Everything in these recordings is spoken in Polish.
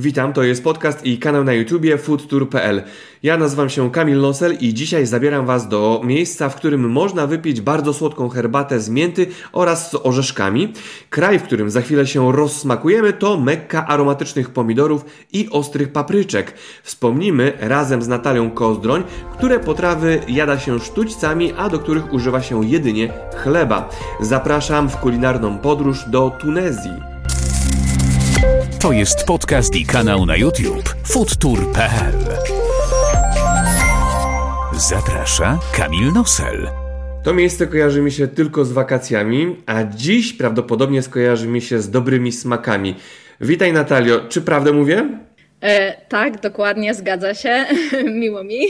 Witam, to jest podcast i kanał na YouTubie foodtour.pl. Ja nazywam się Kamil Nosel i dzisiaj zabieram Was do miejsca, w którym można wypić bardzo słodką herbatę z mięty oraz z orzeszkami. Kraj, w którym za chwilę się rozsmakujemy, to mekka aromatycznych pomidorów i ostrych papryczek. Wspomnimy razem z Natalią Kozdroń, które potrawy jada się sztućcami, a do których używa się jedynie chleba. Zapraszam w kulinarną podróż do Tunezji. To jest podcast i kanał na YouTube foodtour.pl. Zaprasza Kamil Nosel. To miejsce kojarzy mi się tylko z wakacjami, a dziś prawdopodobnie skojarzy mi się z dobrymi smakami. Witaj Natalio, czy prawdę mówię? E, tak, dokładnie, zgadza się. Miło mi.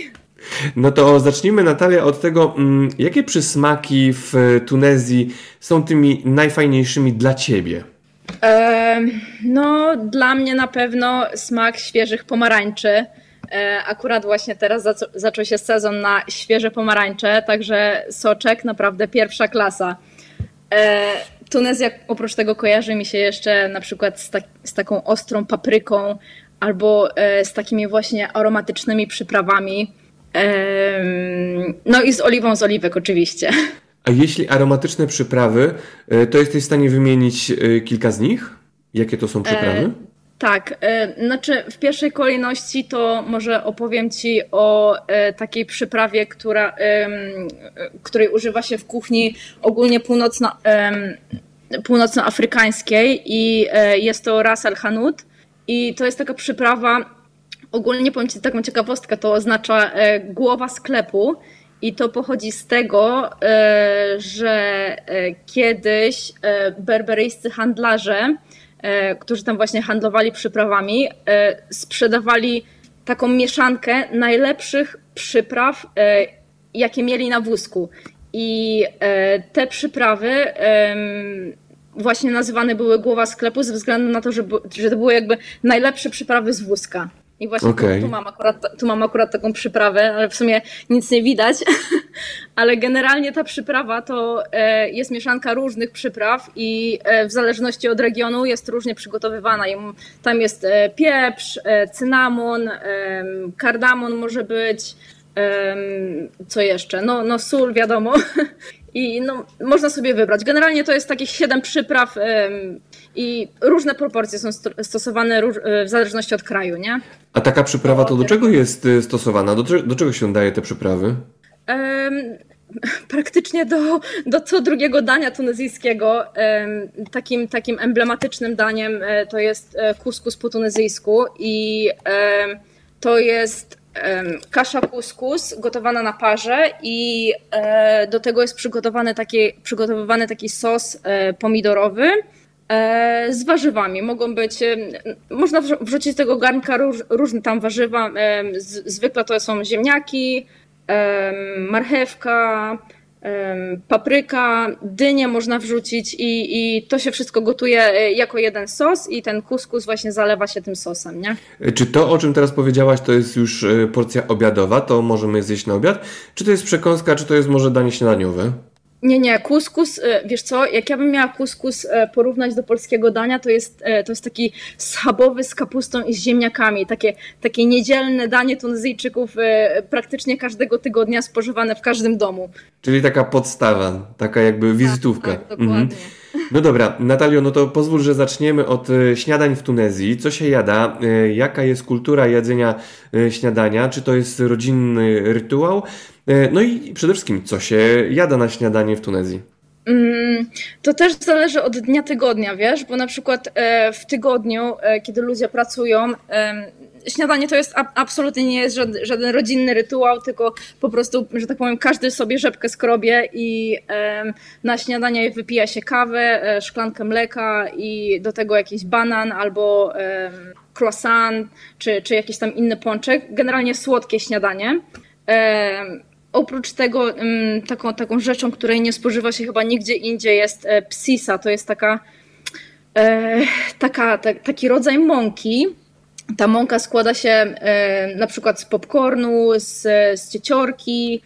No to zacznijmy Natalia od tego, mm, jakie przysmaki w Tunezji są tymi najfajniejszymi dla Ciebie? No, dla mnie na pewno smak świeżych pomarańczy. E, akurat właśnie teraz zaczął się sezon na świeże pomarańcze, także soczek naprawdę pierwsza klasa. E, Tunezja oprócz tego kojarzy mi się jeszcze na przykład z, tak, z taką ostrą papryką albo e, z takimi właśnie aromatycznymi przyprawami. No i z oliwą z oliwek oczywiście. A jeśli aromatyczne przyprawy, e, to jesteś w stanie wymienić e, kilka z nich? Jakie to są przyprawy? E, tak, e, znaczy w pierwszej kolejności to może opowiem Ci o e, takiej przyprawie, która, e, której używa się w kuchni ogólnie północno, północnoafrykańskiej i jest to ras al i to jest taka przyprawa, ogólnie powiem Ci taką ciekawostkę, to oznacza głowa sklepu i to pochodzi z tego, e, że e, kiedyś e, berberyjscy handlarze, którzy tam właśnie handlowali przyprawami, sprzedawali taką mieszankę najlepszych przypraw, jakie mieli na wózku. I te przyprawy właśnie nazywane były głowa sklepu ze względu na to, że, że to były jakby najlepsze przyprawy z wózka. I właśnie okay. tu, tu, mam akurat, tu mam akurat taką przyprawę, ale w sumie nic nie widać. ale generalnie ta przyprawa to e, jest mieszanka różnych przypraw i e, w zależności od regionu jest różnie przygotowywana. Tam jest e, pieprz, cynamon, kardamon może być, co jeszcze? No, no sól, wiadomo. I no, można sobie wybrać. Generalnie to jest takich siedem przypraw i różne proporcje są stosowane e, w zależności od kraju, nie? A taka przyprawa to do czego jest e, stosowana? Do, do czego się daje te przyprawy? Um, praktycznie do, do co drugiego dania tunezyjskiego. Um, takim, takim emblematycznym daniem e, to jest kuskus po tunezyjsku i to jest kasza kuskus gotowana na parze i do tego jest przygotowany taki, przygotowywany taki sos pomidorowy E, z warzywami. Mogą być, e, można wrzucić z tego garnka róż, różne tam warzywa. E, zwykle to są ziemniaki, marchewka, papryka, dynię można wrzucić i, i to się wszystko gotuje jako jeden sos i ten kuskus właśnie zalewa się tym sosem, nie? Czy to, o czym teraz powiedziałaś, to jest już porcja obiadowa, to możemy zjeść na obiad? Czy to jest przekąska, czy to jest może danie śniadaniowe? Nie, nie, kuskus, e, wiesz co, jak ja bym miała kuskus e, porównać do polskiego dania, to jest, e, to jest taki schabowy z kapustą i z ziemniakami, takie, takie niedzielne danie Tunezyjczyków praktycznie każdego tygodnia spożywane w każdym domu. Czyli taka podstawa, taka jakby tak, wizytówka. Tak, tak dokładnie. Mhm. No dobra, Natalio, no to pozwól, że zaczniemy od śniadań w Tunezji. Co się jada? Jaka jest kultura jedzenia śniadania? Czy to jest rodzinny rytuał? E, no i przede wszystkim, co się jada na śniadanie w Tunezji? Mm, to też zależy od dnia tygodnia, wiesz, bo na przykład e, w tygodniu, e, kiedy ludzie pracują, śniadanie to jest absolutnie nie jest żaden, żaden rodzinny rytuał, tylko po prostu, że tak powiem, każdy sobie rzepkę skrobie i na śniadanie wypija się kawę, szklankę mleka i do tego jakiś banan albo croissant, czy, czy jakiś tam inny pączek. Generalnie słodkie śniadanie. Oprócz tego taką, taką rzeczą, której nie spożywa się chyba nigdzie indziej jest e, psisa. To jest taka, e, taka ta, taki rodzaj mąki. Ta mąka składa się na przykład z popcornu, z, z cieciorki,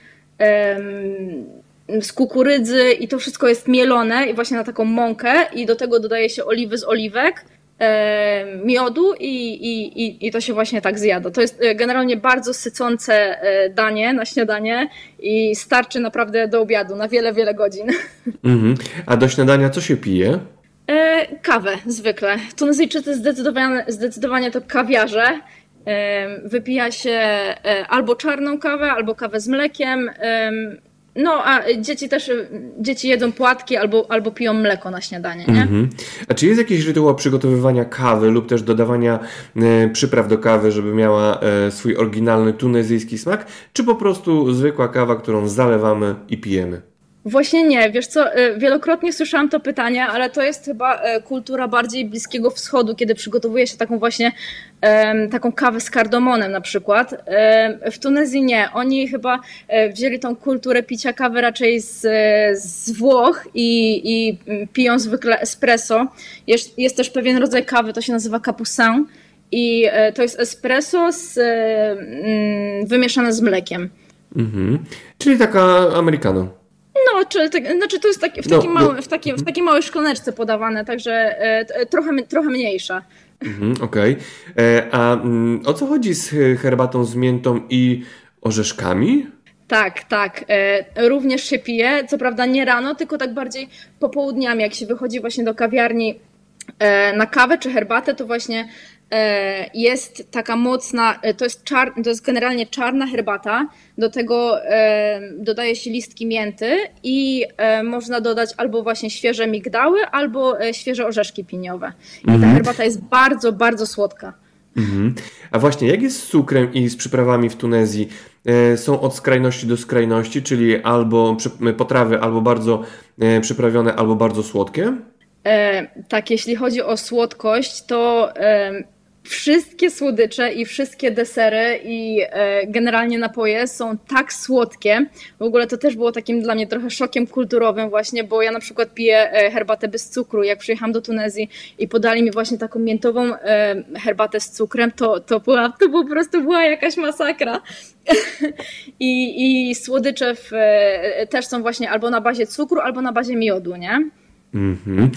z kukurydzy i to wszystko jest mielone i właśnie na taką mąkę i do tego dodaje się oliwy z oliwek miodu i, i, i, i to się właśnie tak zjada. To jest e, generalnie bardzo sycące e, danie na śniadanie i starczy naprawdę do obiadu na wiele, wiele godzin. Mhm. A do śniadania co się pije? E, kawę zwykle. Tunezyjczycy zdecydowanie, zdecydowanie to kawiarze. E, wypija się e, albo czarną kawę, albo kawę z mlekiem. No, a dzieci też, dzieci jedzą płatki albo, albo piją mleko na śniadanie, nie? Mhm. A czy jest jakiś rytuał przygotowywania kawy lub też dodawania e, przypraw do kawy, żeby miała e, swój oryginalny tunezyjski smak, czy po prostu zwykła kawa, którą zalewamy i pijemy? Właśnie nie, wiesz co, y, wielokrotnie słyszałam to pytanie, ale to jest chyba y, kultura bardziej Bliskiego Wschodu, kiedy przygotowuje się taką właśnie taką kawę z kardomonem na przykład. W Tunezji nie, oni chyba e, wzięli tą kulturę picia kawy raczej z, z Włoch i, i piją zwykle espresso. Jest, jest też pewien rodzaj kawy, to się nazywa capucin i e, to jest espresso z, mm, wymieszane z mlekiem. Mhm. Czyli taka americano. No, czy, tak, znaczy to jest taki, w, no, takim no, małym, w, takim, w takiej małej szklaneczce podawane, także e, trochę, trochę mniejsza. Mhm, Okej. Okay. E, a mm, o co chodzi z herbatą z miętą i orzeszkami? Tak, tak. E, również się pije, co prawda nie rano, tylko tak bardziej popołudniami, jak się wychodzi właśnie do kawiarni e, na kawę czy herbatę, to właśnie E, jest taka mocna, e, to jest, czar, to jest generalnie czarna herbata, do tego e, dodaje się listki mięty i można dodać albo właśnie świeże migdały, albo świeże orzeszki piniowe. I ta mhm. herbata jest bardzo, bardzo słodka. Mhm. A właśnie, jak jest z cukrem i z przyprawami w Tunezji? Są od skrajności do skrajności, czyli albo potrawy albo bardzo przyprawione, albo bardzo słodkie? E, tak, jeśli chodzi o słodkość, to e, wszystkie słodycze i wszystkie desery i e, generalnie napoje są tak słodkie. W ogóle to też było takim dla mnie trochę szokiem kulturowym właśnie, bo ja na przykład piję e, herbatę bez cukru. Jak przyjechałam do Tunezji i podali mi właśnie taką miętową e, herbatę z cukrem, to, to, była, to po prostu była jakaś masakra. I, I słodycze w, też są właśnie albo na bazie cukru, albo na bazie miodu, nie? Mm-hmm.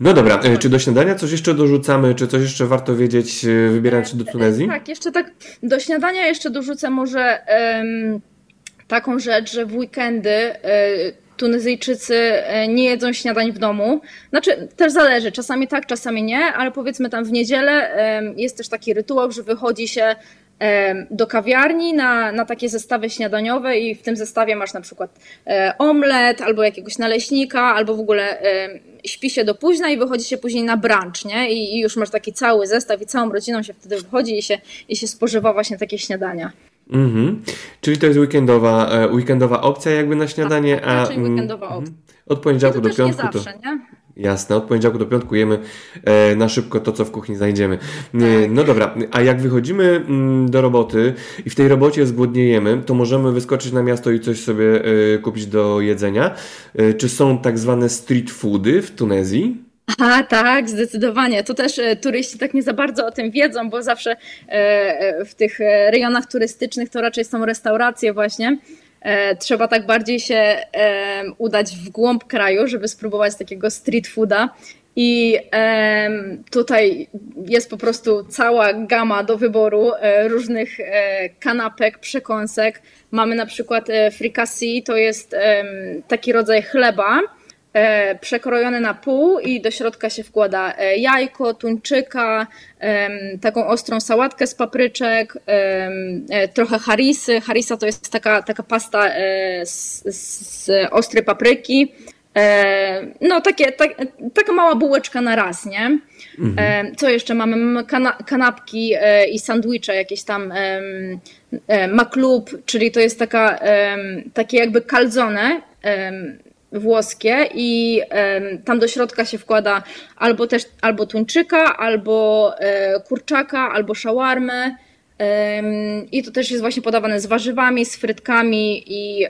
No dobra, e, czy do śniadania coś jeszcze dorzucamy, czy coś jeszcze warto wiedzieć, e, wybierając się do Tunezji? Tak, jeszcze tak, do śniadania jeszcze dorzucę może um, taką rzecz, że w weekendy um, Tunezyjczycy nie jedzą śniadań w domu. Znaczy, też zależy, czasami tak, czasami nie, ale powiedzmy tam w niedzielę um, jest też taki rytuał, że wychodzi się do kawiarni na, na takie zestawy śniadaniowe i w tym zestawie masz na przykład e, omlet albo jakiegoś naleśnika, albo w ogóle śpi się do późna i wychodzi się później na brunch, nie? I, już masz taki cały zestaw i całą rodziną się wtedy wychodzi i się, i się spożywa właśnie takie śniadania. Mhm. Czyli to jest weekendowa, e, weekendowa opcja jakby na śniadanie, tak, a... Raczej weekendowa opcja. Mhm. Od poniedziałku do piątku nie zawsze, to... Nie? Jasne, od poniedziałku do piątku jemy e, na szybko to, co w kuchni znajdziemy. E, tak. No dobra, a jak wychodzimy mm, do roboty i w tej robocie zgłodniejemy, to możemy wyskoczyć na miasto i coś sobie e, kupić do jedzenia. Czy są tak zwane street foody w Tunezji? A tak, zdecydowanie. To też turyści tak nie za bardzo o tym wiedzą, bo zawsze w tych rejonach turystycznych to raczej są restauracje właśnie E, trzeba tak bardziej się udać w głąb kraju, żeby spróbować takiego street fooda. I tutaj jest po prostu cała gama do wyboru e, różnych e, kanapek, przekąsek. Mamy na przykład fricassee, to jest taki rodzaj chleba, E, przekrojone na pół i do środka się wkłada e, jajko, tuńczyka, taką ostrą sałatkę z papryczek, e, trochę harisy. Harisa to jest taka, taka pasta z, z ostrej papryki. No, takie, tak, taka mała bułeczka na raz, nie? Mhm. Co jeszcze mamy? Mamy kanapki i sandwicze, jakieś tam maklub, czyli to jest taka, takie jakby kalzone włoskie i tam do środka się wkłada albo też albo tuńczyka, albo e, kurczaka, albo szawarmę. I to też jest właśnie podawane z warzywami, z frytkami i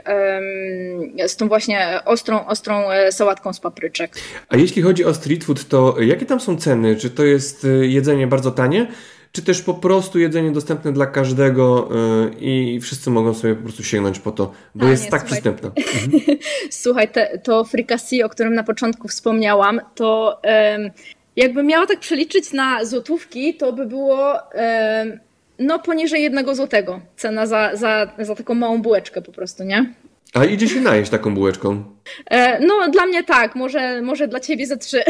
z tą właśnie ostrą, ostrą e, sałatką z papryczek. A jeśli chodzi o street food, to jakie tam są ceny? Czy to jest e, jedzenie bardzo tanie? Czy też po prostu jedzenie dostępne dla każdego yy, i wszyscy mogą sobie po prostu sięgnąć po to, bo A, jest nie, tak słuchaj, przystępne. Słuchaj, te, to fricassee, o którym na początku wspomniałam, to jakby miała tak przeliczyć na złotówki, to by było no poniżej jednego złotego cena za, za, za taką małą bułeczkę po prostu, nie? A idzie się najeść taką bułeczką? E, no dla mnie tak, może, może dla ciebie ze trzy.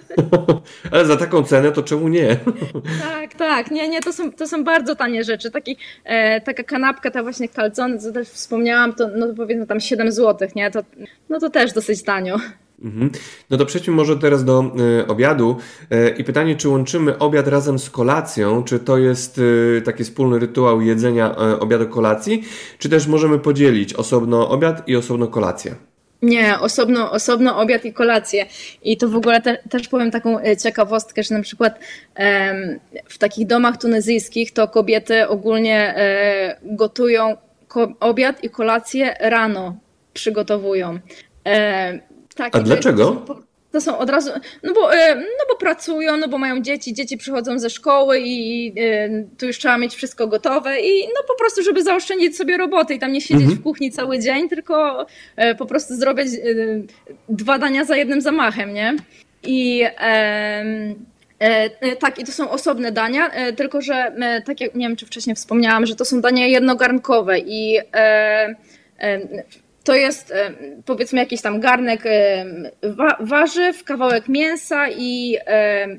Ale za taką cenę to czemu nie? tak, tak, nie, nie, to są, to są bardzo tanie rzeczy. Taki, e, taka kanapka, ta właśnie kalcony, co też wspomniałam, to no powiedzmy tam 7 zł, nie? To, no to też dosyć tanio. Mhm. No to przejdźmy może teraz do y, obiadu y, i pytanie, czy łączymy obiad razem z kolacją, czy to jest y, taki wspólny rytuał jedzenia obiadu kolacji, czy też możemy podzielić osobno obiad i osobno kolację? Nie, osobno, osobno obiad i kolację. I to w ogóle te, też powiem taką ciekawostkę, że na przykład em, w takich domach tunezyjskich to kobiety ogólnie e, gotują ko obiad i kolację rano przygotowują. E, tak, A dlaczego? To są, to są od razu, no bo, e, no bo pracują, no bo mają dzieci, dzieci przychodzą ze szkoły i e, tu już trzeba mieć wszystko gotowe i no po prostu, żeby zaoszczędzić sobie roboty i tam nie siedzieć mhm. w kuchni cały dzień, tylko e, po prostu zrobić dwa dania za jednym zamachem, nie? I E, tak, i to są osobne dania, e, tylko że e, tak jak nie wiem, czy wcześniej wspomniałam, że to są dania jednogarnkowe i to jest powiedzmy jakiś tam garnek warzyw, kawałek mięsa i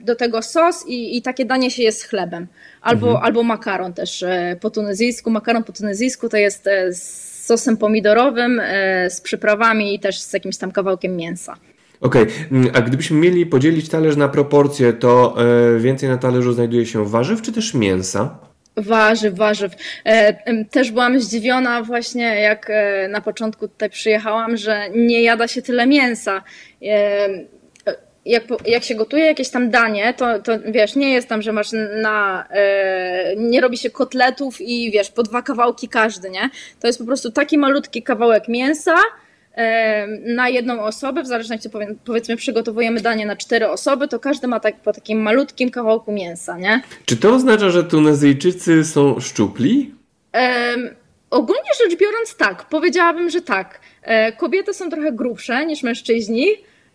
do tego sos i, i takie danie się jest chlebem. Albo, mhm. albo makaron też e, po tunezyjsku. Makaron po tunezyjsku to jest e, z sosem pomidorowym, e, z przyprawami i też z jakimś tam kawałkiem mięsa. Okej, okay. Mm, a gdybyśmy mieli podzielić talerz na proporcje, to więcej na talerzu znajduje się warzyw czy też mięsa? Warzyw, warzyw. E, też byłam zdziwiona właśnie, jak e, na początku tutaj przyjechałam, że nie jada się tyle mięsa. E, jak, jak się gotuje jakieś tam danie, to, to wiesz, nie jest tam, że masz na. nie robi się kotletów i wiesz, po dwa kawałki każdy, nie? To jest po prostu taki malutki kawałek mięsa na jedną osobę, w zależności powiedzmy przygotowujemy danie na cztery osoby, to każdy ma tak po takim malutkim kawałku mięsa, nie? Czy to oznacza, że Tunezyjczycy są szczupli? Um, ogólnie rzecz biorąc tak, powiedziałabym, że tak. E, kobiety są trochę grubsze niż mężczyźni,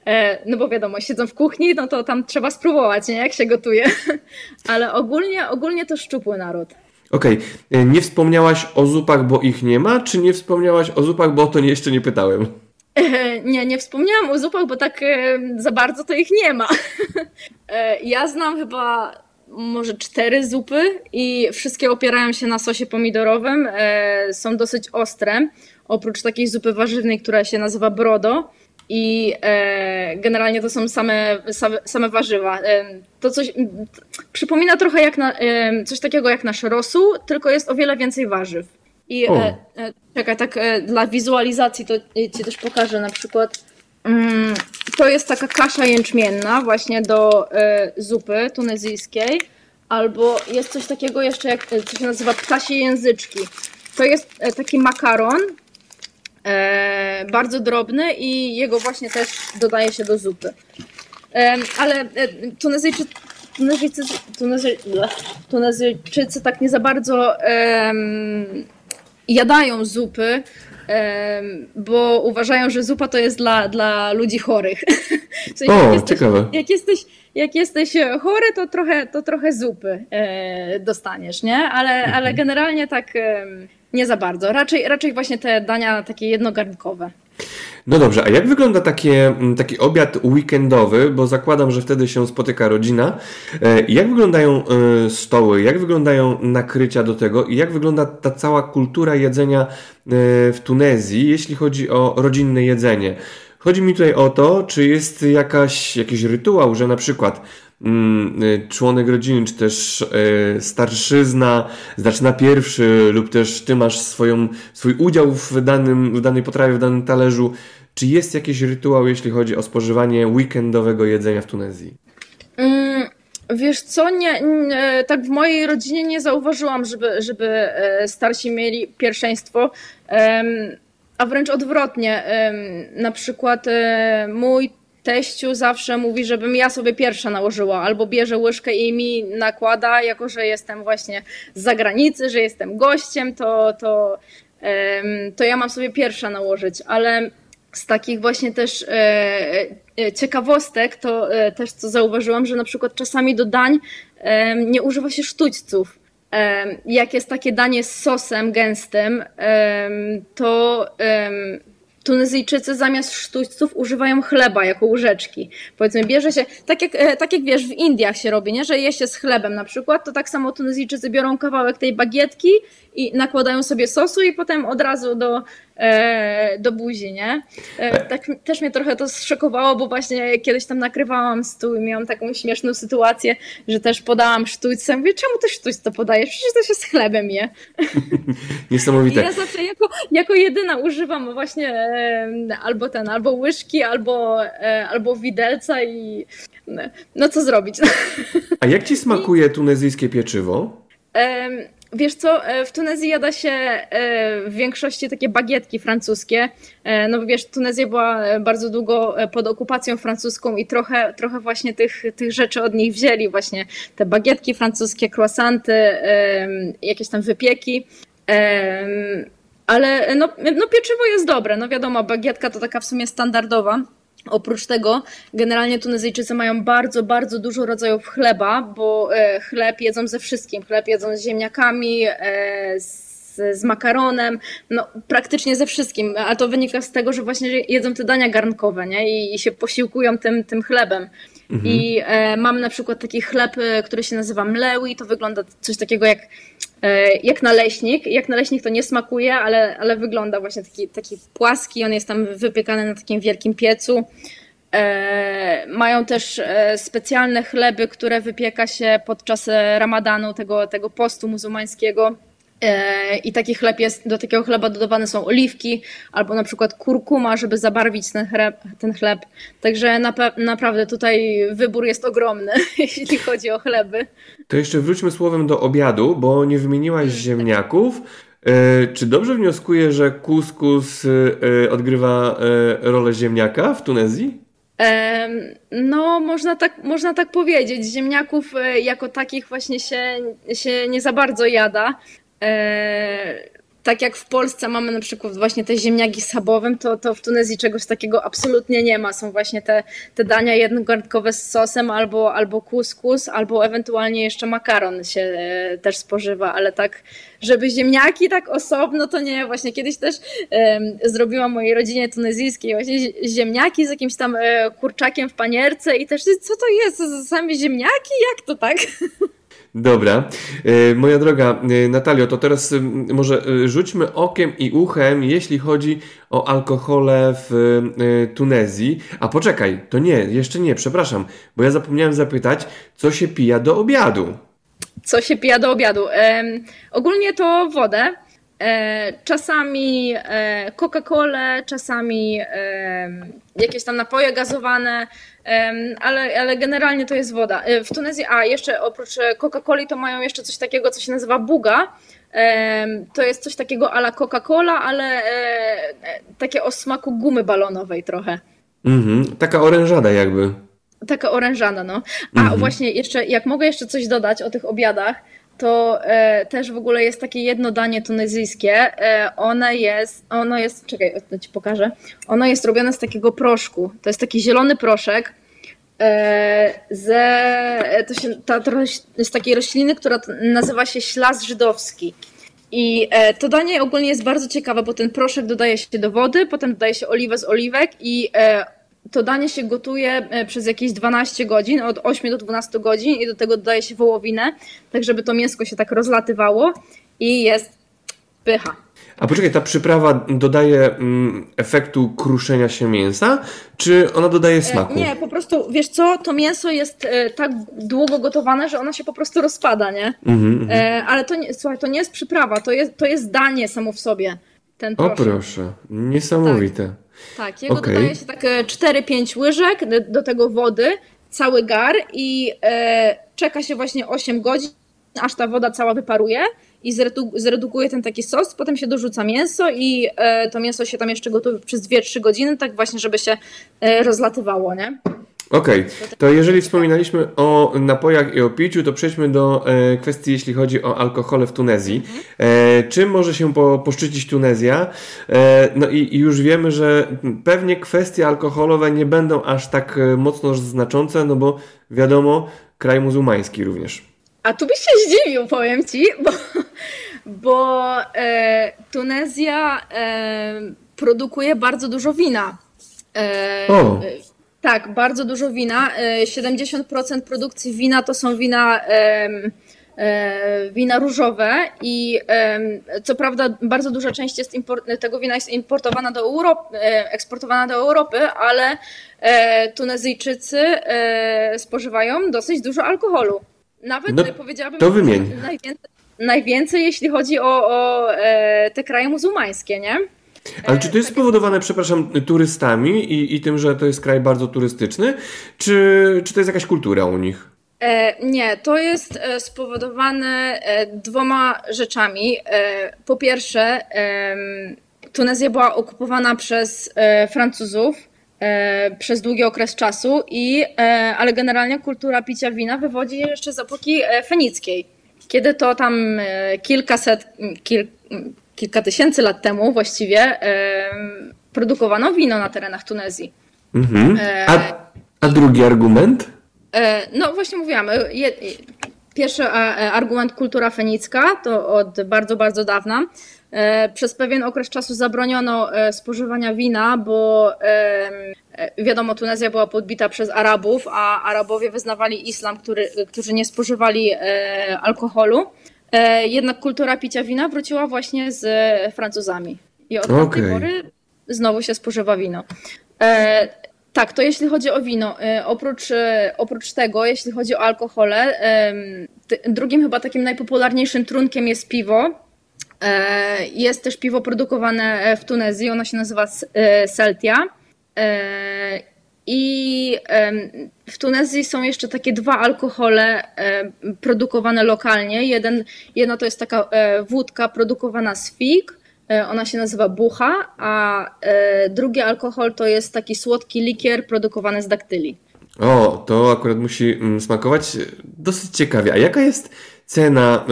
e, no bo wiadomo, siedzą w kuchni, no to tam trzeba spróbować, nie? Jak się gotuje. Ale ogólnie, ogólnie to szczupły naród. Okej, okay. E, nie wspomniałaś o zupach, bo ich nie ma, czy nie wspomniałaś o zupach, bo o to jeszcze nie pytałem? E, nie, nie wspomniałam o zupach, bo tak e, za bardzo to ich nie ma. Ja znam chyba może cztery zupy i wszystkie opierają się na sosie pomidorowym. Są dosyć ostre. Oprócz takiej zupy warzywnej, która się nazywa brodo i e, generalnie to są same, same, same warzywa. E, to coś przypomina trochę jak na, e, coś takiego jak nasz rosół, tylko jest o wiele więcej warzyw. I e, e, czekaj, tak e, dla wizualizacji to ci też pokażę na przykład. Mm, to jest taka kasza jęczmienna właśnie do zupy tunezyjskiej. Albo jest coś takiego jeszcze, jak, co się nazywa ptasie języczki. To jest taki makaron, e, bardzo drobny i jego właśnie też dodaje się do zupy. E, ale e, Tunezyjczycy, Tunezyjczycy, Tunezy, Tunezyjczycy tak nie za bardzo jadają zupy, bo uważają, że zupa to jest dla, dla ludzi chorych. W sensie, o, jak jesteś, ciekawe. Jak jesteś, jak jesteś chory, to trochę, to trochę zupy e, dostaniesz, nie? Ale, mhm. ale generalnie tak nie za bardzo. Raczej, raczej właśnie te dania takie jednogarnkowe. No dobrze, a jak wygląda takie, mm, taki obiad weekendowy, bo zakładam, że wtedy się spotyka rodzina. E, jak wyglądają e, stoły, jak wyglądają nakrycia do tego i jak wygląda ta cała kultura jedzenia e, w Tunezji, jeśli chodzi o rodzinne jedzenie? Chodzi mi tutaj o to, czy jest jakaś, jakiś rytuał, że na przykład Mm, y, członek rodziny, czy też y, starszyzna zaczyna pierwszy, lub też ty masz swoją, swój udział w, danym, w danej potrawie, w danym talerzu. Czy jest jakiś rytuał, jeśli chodzi o spożywanie weekendowego jedzenia w Tunezji? Mm, wiesz co, nie, nie, tak w mojej rodzinie nie zauważyłam, żeby, żeby e, starsi mieli pierwszeństwo. A wręcz odwrotnie. Na przykład e, mój teściu zawsze mówi, żebym ja sobie pierwsza nałożyła, albo bierze łyżkę i mi nakłada, jako że jestem właśnie z zagranicy, że jestem gościem, to, to, to ja mam sobie pierwsza nałożyć, ale z takich właśnie też e, ciekawostek, to też co zauważyłam, że na przykład czasami do dań nie używa się sztućców. Jak jest takie danie z sosem gęstym, to Tunezyjczycy zamiast sztućców używają chleba jako łyżeczki. Powiedzmy, bierze się, tak jak, e, tak jak wiesz, w Indiach się robi, nie? że je się z chlebem na przykład, to tak samo Tunezyjczycy biorą kawałek tej bagietki i nakładają sobie sosu i potem od razu do, e, do buzi, nie? E, tak, też mnie trochę to zszokowało, bo właśnie kiedyś tam nakrywałam stół i miałam taką śmieszną sytuację, że też podałam sztućce. Mówię, czemu ty sztućce podajesz? Przecież to się z chlebem je. Niesamowite. I ja zawsze jako, jako jedyna używam właśnie e, albo ten, albo łyżki, albo, e, albo widelca i no co zrobić. A jak ci smakuje tunezyjskie pieczywo? Wiesz co, e, w Tunezji jada się e, w większości takie bagietki francuskie. E, no wiesz, Tunezja była bardzo długo pod okupacją francuską i trochę, trochę właśnie tych, tych rzeczy od nich wzięli. Właśnie te bagietki francuskie, croissanty, jakieś tam wypieki. Ale no, no pieczywo jest dobre. No wiadomo, bagietka to taka w sumie standardowa. Oprócz tego, generalnie Tunezyjczycy mają bardzo, bardzo dużo rodzajów chleba, bo e, chleb jedzą ze wszystkim. Chleb jedzą z ziemniakami, e, z, z makaronem, no praktycznie ze wszystkim. A to wynika z tego, że właśnie jedzą te dania garnkowe nie? I, i się posiłkują tym, tym chlebem. Mhm. I e, mam na przykład taki chleb, e, który się nazywa mlewi, to wygląda coś takiego jak, jak naleśnik. Jak naleśnik to nie smakuje, ale, ale wygląda właśnie taki, taki płaski, on jest tam wypiekany na takim wielkim piecu. E, mają też e, specjalne chleby, które wypieka się podczas ramadanu, tego, tego postu muzułmańskiego E, I taki chleb jest, do takiego chleba dodawane są oliwki albo na przykład kurkuma, żeby zabarwić ten chleb. Ten chleb. Także na, naprawdę tutaj wybór jest ogromny, jeśli chodzi o chleby. To jeszcze wróćmy słowem do obiadu, bo nie wymieniłaś mm. ziemniaków. E, czy dobrze wnioskuję, że kuskus e, odgrywa rolę ziemniaka w Tunezji? No, można tak, można tak powiedzieć. Ziemniaków jako takich właśnie się, się nie za bardzo jada. E, tak jak w Polsce mamy na przykład właśnie te ziemniaki z schabowym, to, to w Tunezji czegoś takiego absolutnie nie ma. Są właśnie te, te dania jednogarnkowe z sosem albo, albo kuskus, albo ewentualnie jeszcze makaron się e, też spożywa, ale tak, żeby ziemniaki tak osobno, to nie. Właśnie kiedyś też e, zrobiłam mojej rodzinie tunezyjskiej właśnie ziemniaki z jakimś tam e, kurczakiem w panierce i też co to jest? Same ziemniaki? Jak to tak? Dobra. E, moja droga e, Natalio, to teraz może e, rzućmy okiem i uchem, jeśli chodzi o alkohole w Tunezji. A poczekaj, to nie, jeszcze nie, przepraszam, bo ja zapomniałem zapytać, co się pija do obiadu? Co się pija do obiadu? ogólnie to wodę. Czasami Coca-Colę, czasami jakieś tam napoje gazowane, ale, ale generalnie to jest woda. E, w Tunezji, a jeszcze oprócz e, Coca-Coli to mają jeszcze coś takiego, co się nazywa buga. To jest coś takiego ala Coca-Cola, ale e, takie o smaku gumy balonowej trochę. Mhm, taka orężada jakby. Taka orężada, no. A mhm. właśnie jeszcze, jak mogę jeszcze coś dodać o tych obiadach, to e, też w ogóle jest takie jedno danie tunezyjskie. E, one jest, ono jest, czekaj, to ci pokażę. Ono jest robione z takiego proszku. To jest taki zielony proszek. E, ze, to, się, ta, jest takiej rośliny, która nazywa się ślas żydowski. I e, to danie ogólnie jest bardzo ciekawe, bo ten proszek dodaje się do wody, potem dodaje się oliwę z oliwek i e, to danie się gotuje e, przez jakieś 12 godzin, od 8 do 12 godzin i do tego dodaje się wołowinę, tak żeby to mięsko się tak rozlatywało i jest pycha. A poczekaj, ta przyprawa dodaje mm, efektu kruszenia się mięsa, czy ona dodaje e, smaku? Nie, po prostu, wiesz co, to mięso jest e, tak długo gotowane, że ono się po prostu rozpada, nie? Mm -hmm. e, ale to nie, słuchaj, to nie jest przyprawa, to jest, to jest danie samo w sobie. Ten o proszę, niesamowite. Tak. Tak, jego okay. dodaje się tak 4-5 łyżek do tego wody, cały gar i e, czeka się właśnie 8 godzin, aż ta woda cała wyparuje i zredukuje ten taki sos, potem się dorzuca mięso i e, to mięso się tam jeszcze gotuje przez 2-3 godziny, tak właśnie, żeby się e, rozlatywało, nie? Okej, okay. to jeżeli wspominaliśmy o napojach i o piciu, to przejdźmy do e, kwestii, jeśli chodzi o alkohole w Tunezji. E, czym może się po, poszczycić Tunezja? E, no i, i, już wiemy, że pewnie kwestie alkoholowe nie będą aż tak e, mocno znaczące, no bo wiadomo, kraj muzułmański również. A tu byś się zdziwił, powiem Ci, bo, bo e, Tunezja e, produkuje bardzo dużo wina. o tak, bardzo dużo wina. 70% e, produkcji wina to są wina e, wina różowe i co prawda bardzo duża część jest tego wina jest importowana do Europy, e, eksportowana do Europy, ale Tunezyjczycy spożywają dosyć dużo alkoholu. Nawet no, powiedziałabym to wymień. Najwięcej, najwięcej, jeśli chodzi o, o te kraje muzułmańskie, nie? Ale czy to jest spowodowane, przepraszam, turystami i, i tym, że to jest kraj bardzo turystyczny, czy, czy to jest jakaś kultura u nich? E, nie, to jest e, spowodowane e, dwoma rzeczami. Po pierwsze, Tunezja była okupowana przez Francuzów przez długi okres czasu, i, ale generalnie kultura picia wina wywodzi jeszcze z epoki fenickiej, kiedy to tam kilkaset, kil, kilka tysięcy lat temu właściwie produkowano wino na terenach Tunezji. Mhm. E, a, a drugi argument? E, no właśnie mówiłam. E, pierwszy argument kultura fenicka to od bardzo, bardzo dawna. Przez pewien okres czasu zabroniono spożywania wina, bo wiadomo, Tunezja była podbita przez Arabów, a Arabowie wyznawali islam, który, którzy nie spożywali alkoholu. E, jednak kultura picia wina wróciła właśnie z Francuzami. I od okay. tej pory znowu się spożywa wino. E, tak, to jeśli chodzi o wino. E, oprócz, oprócz tego, jeśli chodzi o alkohole, drugim chyba takim najpopularniejszym trunkiem jest piwo. Jest też piwo produkowane w Tunezji, ono się nazywa Celtia. I w Tunezji są jeszcze takie dwa alkohole produkowane lokalnie. Jeden, jedno to jest taka e, wódka produkowana z fig, e, ona się nazywa bucha, a e, drugi alkohol to jest taki słodki likier produkowany z daktyli. O, to akurat musi mm, smakować dosyć ciekawie. A jaka jest cena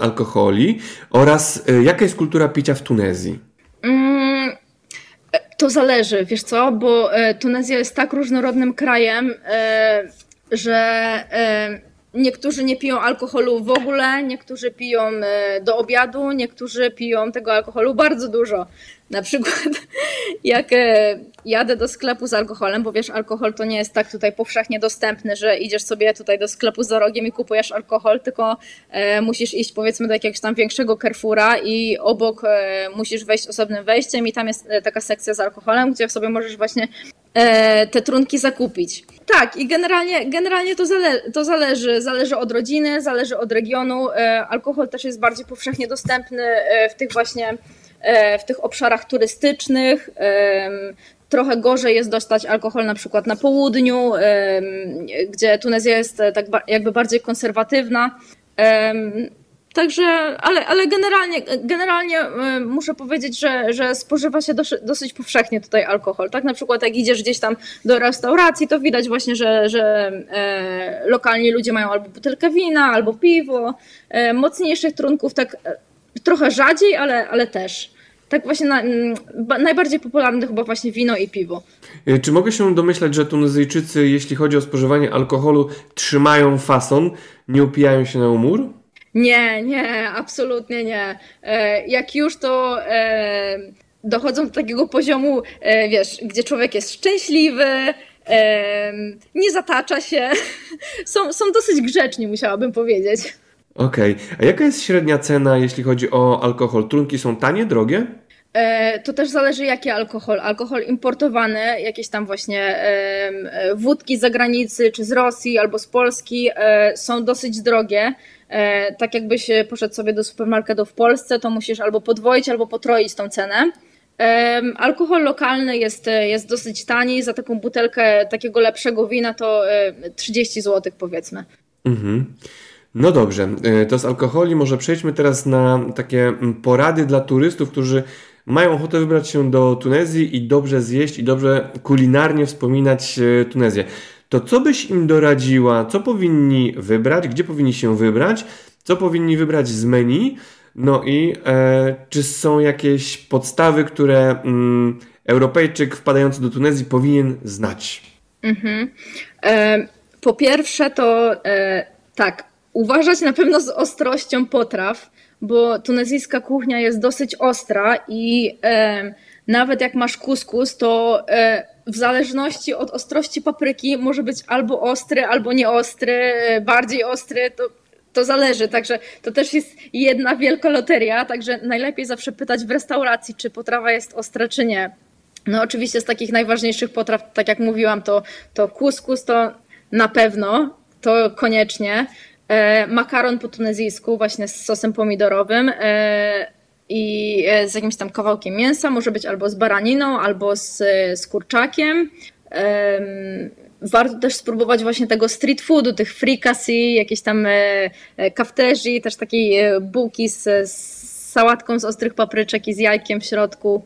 alkoholi oraz jaka jest kultura picia w Tunezji? Mm, to zależy, wiesz co, bo e, Tunezja jest tak różnorodnym krajem, e, że e, niektórzy nie piją alkoholu w ogóle, niektórzy piją do obiadu, niektórzy piją tego alkoholu bardzo dużo. Na przykład jak e, jadę do sklepu z alkoholem, bo wiesz, alkohol to nie jest tak tutaj powszechnie dostępny, że idziesz sobie tutaj do sklepu za rogiem i kupujesz alkohol, tylko e, musisz iść powiedzmy do jakiegoś tam większego Carrefoura i obok e, musisz wejść osobnym wejściem i tam jest taka sekcja z alkoholem, gdzie sobie możesz właśnie te trunki zakupić. Tak, i generalnie, generalnie to, zale to zależy. Zależy od rodziny, zależy od regionu. Alkohol też jest bardziej powszechnie dostępny w tych właśnie w tych obszarach turystycznych. Trochę gorzej jest dostać alkohol na przykład na południu, gdzie Tunezja jest e, tak jakby bardziej konserwatywna. Także, ale, ale generalnie, generalnie e, muszę powiedzieć, że, że spożywa się dosyć, powszechnie tutaj alkohol. Tak na przykład jak idziesz gdzieś tam do restauracji, to widać właśnie, że, że e, lokalni ludzie mają albo butelkę wina, albo piwo. E, mocniejszych trunków tak trochę rzadziej, ale, ale też. Tak właśnie na, mm, najbardziej popularne chyba właśnie wino i piwo. E, czy mogę się domyślać, że Tunezyjczycy, jeśli chodzi o spożywanie alkoholu, trzymają fason, nie upijają się na umór? Nie, nie, absolutnie nie. E, jak już to e, dochodzą do takiego poziomu, wiesz, gdzie człowiek jest szczęśliwy, nie zatacza się, są, są dosyć grzeczni, musiałabym powiedzieć. Okej. Okay. A jaka jest średnia cena, jeśli chodzi o alkohol? Trunki są tanie, drogie? E, to też zależy jaki alkohol. Alkohol importowany, jakieś tam właśnie e, wódki z zagranicy, czy z Rosji, albo z Polski e, są dosyć drogie. Tak jakbyś poszedł sobie do supermarketu w Polsce, to musisz albo podwoić, albo potroić tą cenę. Alkohol lokalny jest, jest dosyć tani. Za taką butelkę takiego lepszego wina to 30 zł powiedzmy. Mhm. No dobrze, e, to z alkoholi może przejdźmy teraz na takie mm, porady dla turystów, którzy mają ochotę wybrać się do Tunezji i dobrze zjeść i dobrze kulinarnie wspominać e, Tunezję. to co byś im doradziła, co powinni wybrać, gdzie powinni się wybrać, co powinni wybrać z menu, no i e, czy są jakieś podstawy, które mm, Europejczyk wpadający do Tunezji powinien znać? Mhm. E, po pierwsze to e, tak, uważać na pewno z ostrością potraw, bo tunezyjska kuchnia jest dosyć ostra i e, nawet jak masz kuskus, to e, w zależności od ostrości papryki może być albo ostry, albo nieostry, bardziej ostry, to, to zależy. Także to też jest jedna wielka loteria, także najlepiej zawsze pytać w restauracji, czy potrawa jest ostra, czy nie. No oczywiście z takich najważniejszych potraw, tak jak mówiłam, to, to kuskus to na pewno, to koniecznie. E, makaron po tunezyjsku właśnie z sosem pomidorowym e, i e, z jakimś tam kawałkiem mięsa, może być albo z baraniną, albo z, z kurczakiem. Warto też spróbować właśnie tego street foodu, tych frikasy, jakieś tam kafterzy, też takiej bułki z, z sałatką z ostrych papryczek i z jajkiem w środku.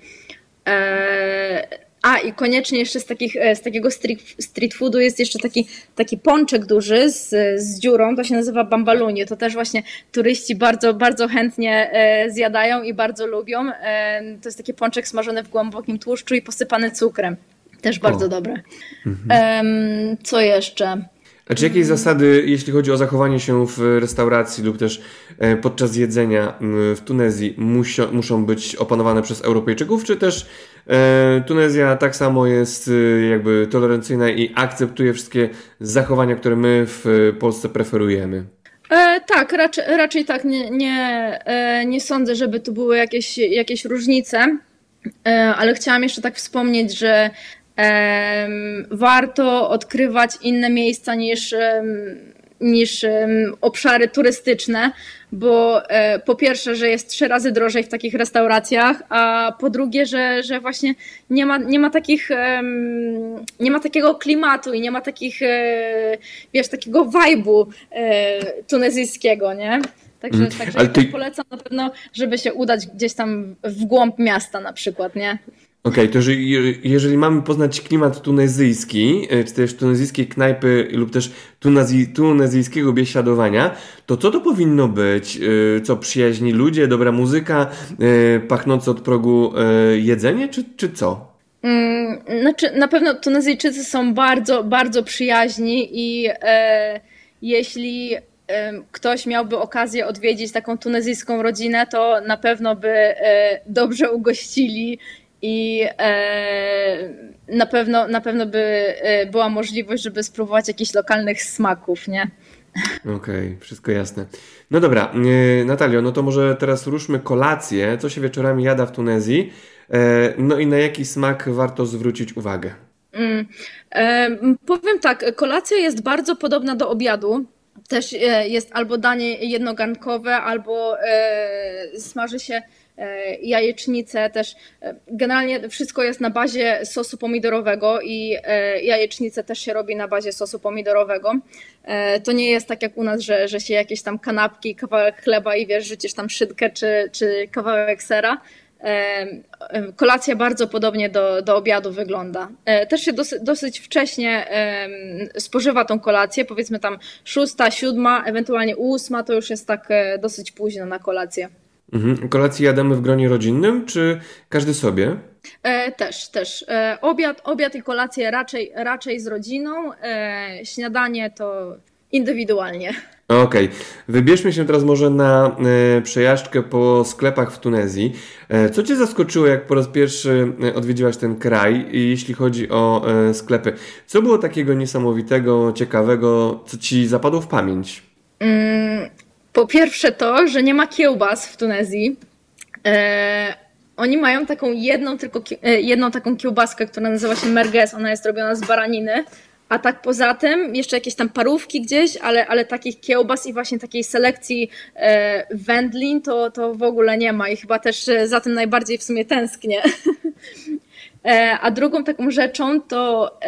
A i koniecznie jeszcze z, takich, e, z takiego street, street foodu jest jeszcze taki, taki pączek duży z, z dziurą, to się nazywa bambalunie. To też właśnie turyści bardzo, bardzo chętnie e, zjadają i bardzo lubią. E, to jest taki pączek smażony w głębokim tłuszczu i posypany cukrem. Też bardzo o. dobre. Mhm. Co jeszcze? A czy jakieś zasady, jeśli chodzi o zachowanie się w restauracji lub też e, podczas jedzenia w Tunezji musio, muszą być opanowane przez Europejczyków, czy też e, Tunezja tak samo jest e, jakby tolerancyjna i akceptuje wszystkie zachowania, które my w Polsce preferujemy? E, tak, raczej, raczej tak. Nie, nie, e, nie sądzę, żeby tu były jakieś, jakieś różnice, e, ale chciałam jeszcze tak wspomnieć, że warto odkrywać inne miejsca niż, niż obszary turystyczne, bo e, po pierwsze, że jest trzy razy drożej w takich restauracjach, a po drugie, że, że właśnie nie ma, nie ma takich, nie ma takiego klimatu i nie ma takich, e, wiesz, takiego wajbu e, tunezyjskiego, nie? Także, mm. także ty... polecam na pewno, żeby się udać gdzieś tam w głąb miasta na przykład, nie? Okej, okay, to że jeżeli mamy poznać klimat tunezyjski, e, czy też tunezyjskiej knajpy lub też tunezji, tunezyjskiego biesiadowania, to co to powinno być? E, co, przyjaźni ludzie, dobra muzyka, e, pachnące od progu jedzenie, czy, czy co? Mm, znaczy, na pewno Tunezyjczycy są bardzo, bardzo przyjaźni i e, jeśli ktoś miałby okazję odwiedzić taką tunezyjską rodzinę, to na pewno by dobrze ugościli i e, na, pewno, na pewno by e, była możliwość, żeby spróbować jakichś lokalnych smaków, nie? Okej, okay, wszystko jasne. No dobra, e, Natalio, no to może teraz ruszmy kolację. Co się wieczorami jada w Tunezji? No i na jaki smak warto zwrócić uwagę? Mm, e, powiem tak, kolacja jest bardzo podobna do obiadu. Też jest albo danie jednogarnkowe, albo e, smaży się jajecznicę też. E, generalnie wszystko jest na bazie sosu pomidorowego i e, jajecznicę też się robi na bazie sosu pomidorowego. To nie jest tak jak u nas, że, że się jakieś tam kanapki, kawałek chleba i wiesz, rzucisz tam szydkę czy, czy kawałek sera. Kolacja bardzo podobnie do, do obiadu wygląda. Też się dosyć, dosyć wcześnie spożywa tą kolację, powiedzmy tam szósta, siódma, ewentualnie ósma, to już jest tak dosyć późno na kolację. Mhm. Kolację jadamy w gronie rodzinnym, czy każdy sobie? E, też, też. E, obiad, obiad i kolację raczej, raczej z rodziną, e, śniadanie to indywidualnie. Okej, okay. wybierzmy się teraz może na e, przejażdżkę po sklepach w Tunezji. E, co Cię zaskoczyło, jak po raz pierwszy e, odwiedziłaś ten kraj, jeśli chodzi o sklepy? Co było takiego niesamowitego, ciekawego, co Ci zapadło w pamięć? Mm, po pierwsze to, że nie ma kiełbas w Tunezji. E, oni mają taką jedną, tylko e, jedną taką kiełbaskę, która nazywa się merguez. Ona jest robiona z baraniny. A tak poza tym jeszcze jakieś tam parówki gdzieś, ale, ale takich kiełbas i właśnie takiej selekcji e, wędlin to, to w ogóle nie ma i chyba też e, za tym najbardziej w sumie tęsknię. e, a drugą taką rzeczą to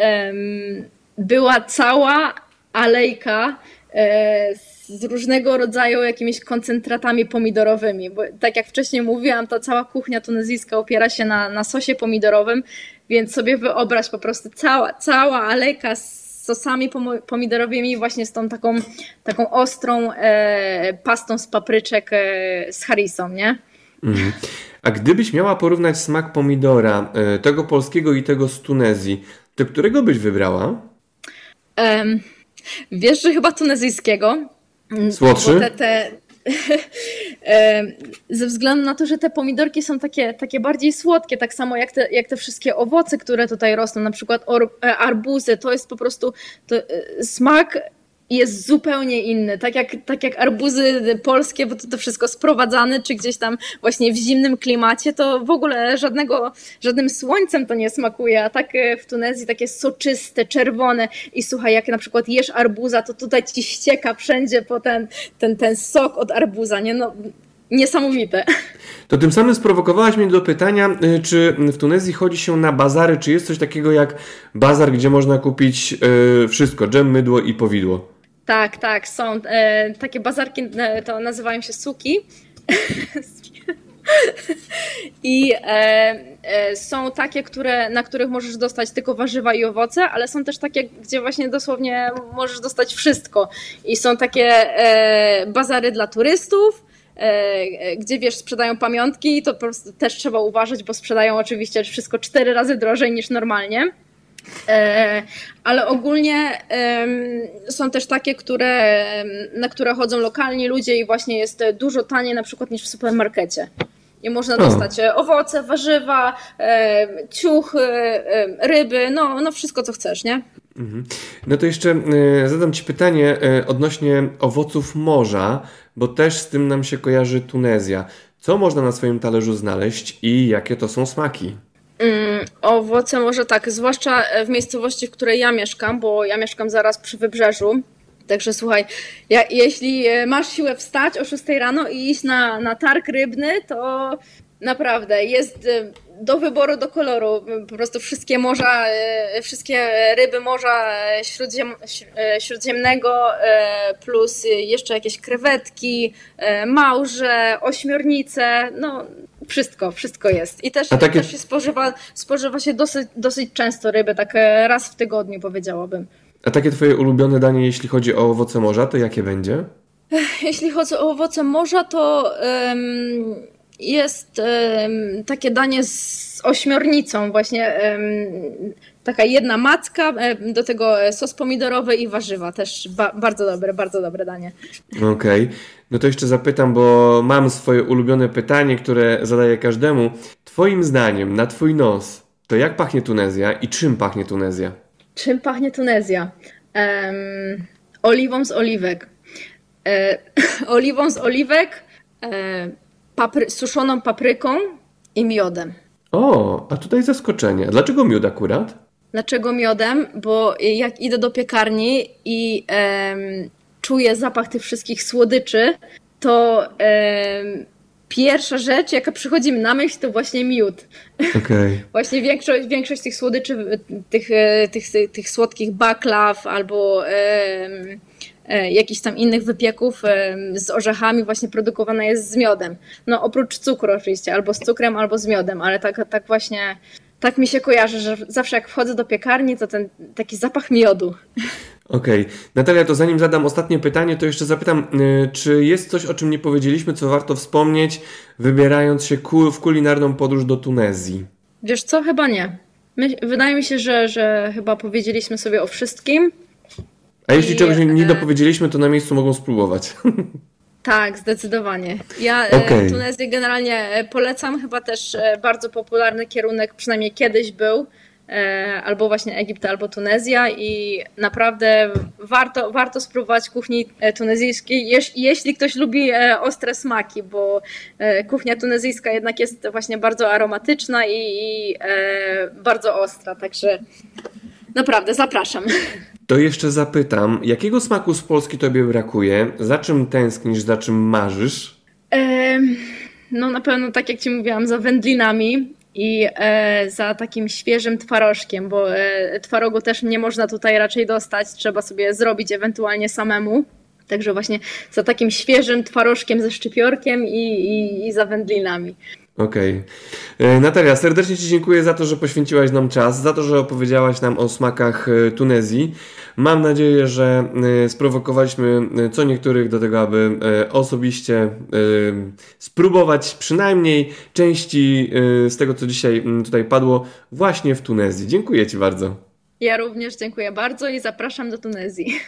była cała alejka e, z różnego rodzaju jakimiś koncentratami pomidorowymi, bo tak jak wcześniej mówiłam, ta cała kuchnia tunezyjska opiera się na, na sosie pomidorowym, więc sobie wyobraź po prostu cała, cała alejka z sosami pomidorowymi, właśnie z tą taką, taką ostrą e, pastą z papryczek e, z harisą, nie? Mhm. A gdybyś miała porównać smak pomidora, e, tego polskiego i tego z Tunezji, to którego byś wybrała? Um, wiesz, że chyba tunezyjskiego. Słodszy? Te, te, ze względu na to, że te pomidorki są takie, takie bardziej słodkie, tak samo jak te, jak te wszystkie owoce, które tutaj rosną, na przykład e, arbuzy, to jest po prostu to, e, smak jest zupełnie inny. Tak jak, tak jak arbuzy polskie, bo to, to wszystko sprowadzane, czy gdzieś tam właśnie w zimnym klimacie, to w ogóle żadnego, żadnym słońcem to nie smakuje, a tak e, w Tunezji takie soczyste, czerwone i słuchaj, jak na przykład jesz arbuza, to tutaj ci ścieka wszędzie po ten, ten, ten sok od arbuza, nie? No, niesamowite. To tym samym sprowokowałaś mnie do pytania, y, czy w Tunezji chodzi się na bazary, czy jest coś takiego jak bazar, gdzie można kupić y, wszystko, dżem, mydło i powidło? Tak, tak, są e, takie bazarki, e, to nazywają się suki. I e, e, są takie, które, na których możesz dostać tylko warzywa i owoce, ale są też takie, gdzie właśnie dosłownie możesz dostać wszystko. I są takie e, bazary dla turystów, e, gdzie wiesz, sprzedają pamiątki, to po prostu też trzeba uważać, bo sprzedają oczywiście wszystko cztery razy drożej niż normalnie. E, ale ogólnie są też takie, które, na które chodzą lokalni ludzie i właśnie jest dużo taniej na przykład niż w supermarkecie. I można dostać e, owoce, warzywa, ciuchy, ryby, no, no wszystko co chcesz, nie? Mhm. No to jeszcze e, zadam Ci pytanie odnośnie owoców morza, bo też z tym nam się kojarzy Tunezja. Co można na swoim talerzu znaleźć i jakie to są smaki? Mm, owoce może tak, zwłaszcza w miejscowości, w której ja mieszkam, bo ja mieszkam zaraz przy wybrzeżu. Także słuchaj, ja, jeśli e, masz siłę wstać o 6 rano i iść na, na targ rybny, to naprawdę jest e, do wyboru, do koloru. Po prostu wszystkie morza, e, wszystkie ryby morza śródziem, śródziemnego, plus jeszcze jakieś krewetki, małże, ośmiornice, no wszystko, wszystko jest. I też, takie... też się spożywa, spożywa się dosyć, dosyć często ryby, tak e, raz w tygodniu powiedziałabym. A takie twoje ulubione danie, jeśli chodzi o owoce morza, to jakie będzie? Jeśli chodzi o owoce morza, to um, jest um, takie danie z ośmiornicą, właśnie um, taka jedna macka, do tego sos pomidorowy i warzywa. Też ba bardzo dobre, bardzo dobre danie. Okej. Okay. No to jeszcze zapytam, bo mam swoje ulubione pytanie, które zadaję każdemu. Twoim zdaniem, na twój nos, to jak pachnie Tunezja i czym pachnie Tunezja? Czym pachnie Tunezja? Um, oliwą z oliwek. E, oliwą z oliwek, e, papry suszoną papryką i miodem. O, a tutaj zaskoczenie. Dlaczego miód akurat? Dlaczego miodem? Bo jak idę do piekarni i czuję zapach tych wszystkich słodyczy, to pierwsza rzecz, jaka przychodzi mi na myśl, to właśnie miód. Okay. właśnie większość, większość tych słodyczy, tych, e, tych, tych, tych słodkich baklaw albo e, jakichś tam innych wypieków z orzechami właśnie produkowana jest z miodem. No oprócz cukru oczywiście, albo z cukrem, albo z miodem, ale tak, tak właśnie tak mi się kojarzy, że zawsze jak wchodzę do piekarni, to ten taki zapach miodu. Okej. Okay. Natalia, to zanim zadam ostatnie pytanie, to jeszcze zapytam, y, czy jest coś, o czym nie powiedzieliśmy, co warto wspomnieć, wybierając się w kulinarną podróż do Tunezji? Wiesz co? Chyba nie. My, wydaje mi się, że, że chyba powiedzieliśmy sobie o wszystkim. A jeśli I, czegoś nie e, dopowiedzieliśmy, to na miejscu mogą spróbować. Tak, zdecydowanie. Ja e, okay. Tunezję generalnie e, polecam, chyba też e, bardzo popularny kierunek, przynajmniej kiedyś był, albo właśnie Egipt, albo Tunezja i naprawdę warto, warto spróbować kuchni tunezyjskiej, jeśli ktoś lubi ostre smaki, bo kuchnia tunezyjska jednak jest właśnie bardzo aromatyczna i, i bardzo ostra, także naprawdę zapraszam. To jeszcze zapytam, jakiego smaku z Polski tobie brakuje? Za czym tęsknisz, za czym marzysz? E, no na pewno tak jak ci mówiłam, za wędlinami i e, za takim świeżym twarożkiem, bo e, twarogu też nie można tutaj raczej dostać, trzeba sobie zrobić ewentualnie samemu. Także właśnie za takim świeżym twarożkiem ze szczypiorkiem i, i, i za wędlinami. Okej. Okay. Natalia, serdecznie Ci dziękuję za to, że poświęciłaś nam czas, za to, że opowiedziałaś nam o smakach Tunezji. Mam nadzieję, że sprowokowaliśmy co niektórych do tego, aby osobiście spróbować przynajmniej części z tego, co dzisiaj tutaj padło, właśnie w Tunezji. Dziękuję Ci bardzo. Ja również dziękuję bardzo i zapraszam do Tunezji.